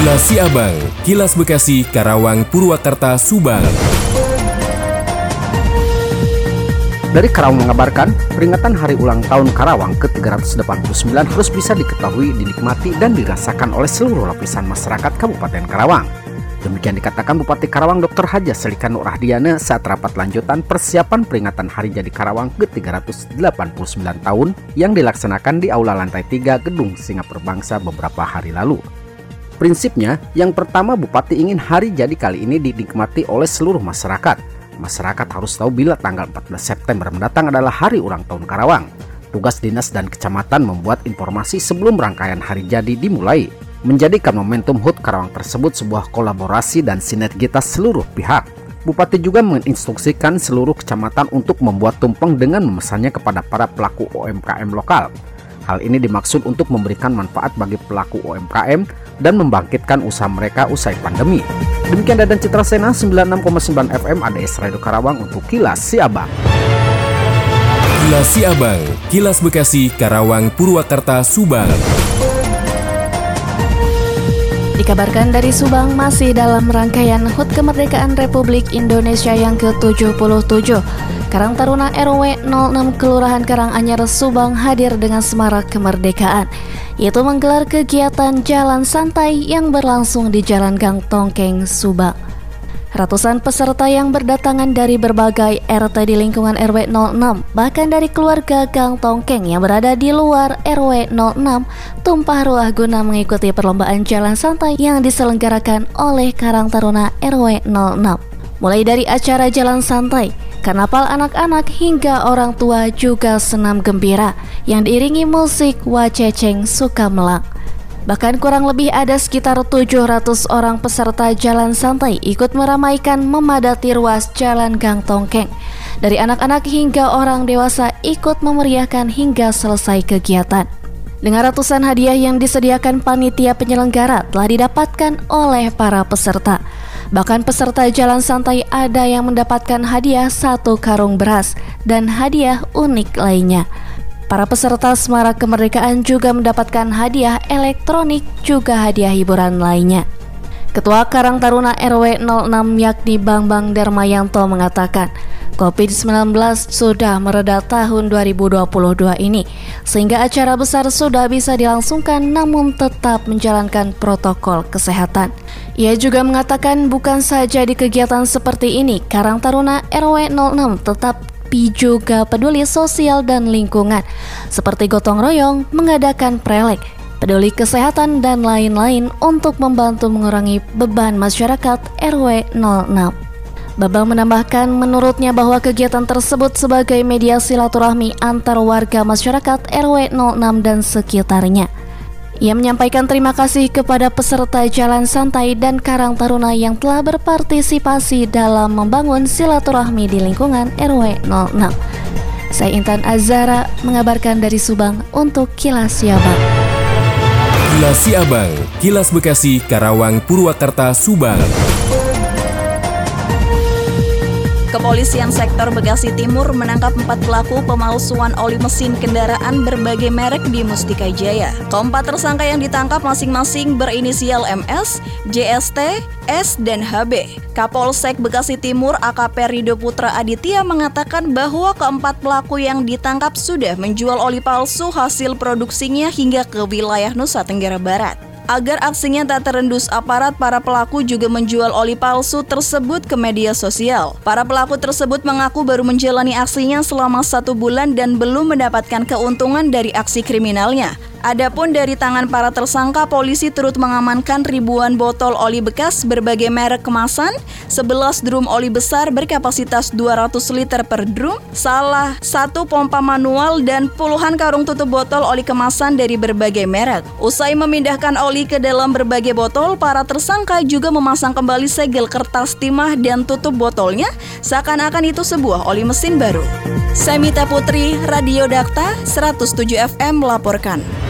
Kilas Siabang, Kilas Bekasi, Karawang, Purwakarta, Subang. Dari Karawang mengabarkan, peringatan hari ulang tahun Karawang ke-389 harus bisa diketahui, dinikmati, dan dirasakan oleh seluruh lapisan masyarakat Kabupaten Karawang. Demikian dikatakan Bupati Karawang Dr. Haja Selikan Nur Rahdiana saat rapat lanjutan persiapan peringatan Hari Jadi Karawang ke-389 tahun yang dilaksanakan di Aula Lantai 3 Gedung Singapura Bangsa beberapa hari lalu. Prinsipnya, yang pertama Bupati ingin hari jadi kali ini dinikmati oleh seluruh masyarakat, masyarakat harus tahu bila tanggal 14 September mendatang adalah hari ulang tahun Karawang. Tugas dinas dan kecamatan membuat informasi sebelum rangkaian hari jadi dimulai, menjadikan momentum HUT Karawang tersebut sebuah kolaborasi dan sinergitas seluruh pihak. Bupati juga menginstruksikan seluruh kecamatan untuk membuat tumpeng dengan memesannya kepada para pelaku UMKM lokal. Hal ini dimaksud untuk memberikan manfaat bagi pelaku UMKM dan membangkitkan usaha mereka usai pandemi. Demikian Dadan Citra Sena 96,9 FM ADS Radio Karawang untuk Kilas Siabang. Kilas Siabang, Kilas Bekasi, Karawang, Purwakarta, Subang. Dikabarkan dari Subang masih dalam rangkaian HUT Kemerdekaan Republik Indonesia yang ke-77. Karang Taruna RW 06 Kelurahan Karanganyar Subang hadir dengan semarak kemerdekaan yaitu menggelar kegiatan jalan santai yang berlangsung di Jalan Gang Tongkeng, Subang. Ratusan peserta yang berdatangan dari berbagai RT di lingkungan RW 06 bahkan dari keluarga Gang Tongkeng yang berada di luar RW 06 tumpah ruah guna mengikuti perlombaan jalan santai yang diselenggarakan oleh Karang Taruna RW 06. Mulai dari acara jalan santai, karnaval anak-anak hingga orang tua juga senam gembira yang diiringi musik waceceng sukamelang. Bahkan kurang lebih ada sekitar 700 orang peserta jalan santai ikut meramaikan memadati ruas jalan Gang Tongkeng. Dari anak-anak hingga orang dewasa ikut memeriahkan hingga selesai kegiatan. Dengan ratusan hadiah yang disediakan panitia penyelenggara telah didapatkan oleh para peserta. Bahkan peserta jalan santai ada yang mendapatkan hadiah satu karung beras dan hadiah unik lainnya. Para peserta Semarak Kemerdekaan juga mendapatkan hadiah elektronik juga hadiah hiburan lainnya. Ketua Karang Taruna RW 06 yakni Bang Bang Darmayanto mengatakan, COVID-19 sudah mereda tahun 2022 ini, sehingga acara besar sudah bisa dilangsungkan namun tetap menjalankan protokol kesehatan. Ia juga mengatakan bukan saja di kegiatan seperti ini, Karang Taruna RW 06 tetap tapi juga peduli sosial dan lingkungan, seperti gotong royong, mengadakan prelek, peduli kesehatan, dan lain-lain untuk membantu mengurangi beban masyarakat RW 06. Babang menambahkan menurutnya bahwa kegiatan tersebut sebagai media silaturahmi antar warga masyarakat RW 06 dan sekitarnya. Ia menyampaikan terima kasih kepada peserta Jalan Santai dan Karang Taruna yang telah berpartisipasi dalam membangun silaturahmi di lingkungan RW 06. Saya Intan Azara mengabarkan dari Subang untuk Kilas Siabang. Kilas Siabang, Kilas Bekasi, Karawang, Purwakarta, Subang. Kepolisian sektor Bekasi Timur menangkap empat pelaku pemalsuan oli mesin kendaraan berbagai merek di Mustika Jaya. Keempat tersangka yang ditangkap masing-masing berinisial MS, JST, S, dan HB. Kapolsek Bekasi Timur AKP Rido Putra Aditya mengatakan bahwa keempat pelaku yang ditangkap sudah menjual oli palsu hasil produksinya hingga ke wilayah Nusa Tenggara Barat. Agar aksinya tak terendus aparat, para pelaku juga menjual oli palsu tersebut ke media sosial. Para pelaku tersebut mengaku baru menjalani aksinya selama satu bulan dan belum mendapatkan keuntungan dari aksi kriminalnya. Adapun dari tangan para tersangka, polisi turut mengamankan ribuan botol oli bekas berbagai merek kemasan, 11 drum oli besar berkapasitas 200 liter per drum, salah satu pompa manual, dan puluhan karung tutup botol oli kemasan dari berbagai merek. Usai memindahkan oli ke dalam berbagai botol, para tersangka juga memasang kembali segel kertas timah dan tutup botolnya, seakan-akan itu sebuah oli mesin baru. Semita Putri, Radio Dakta, 107 FM melaporkan.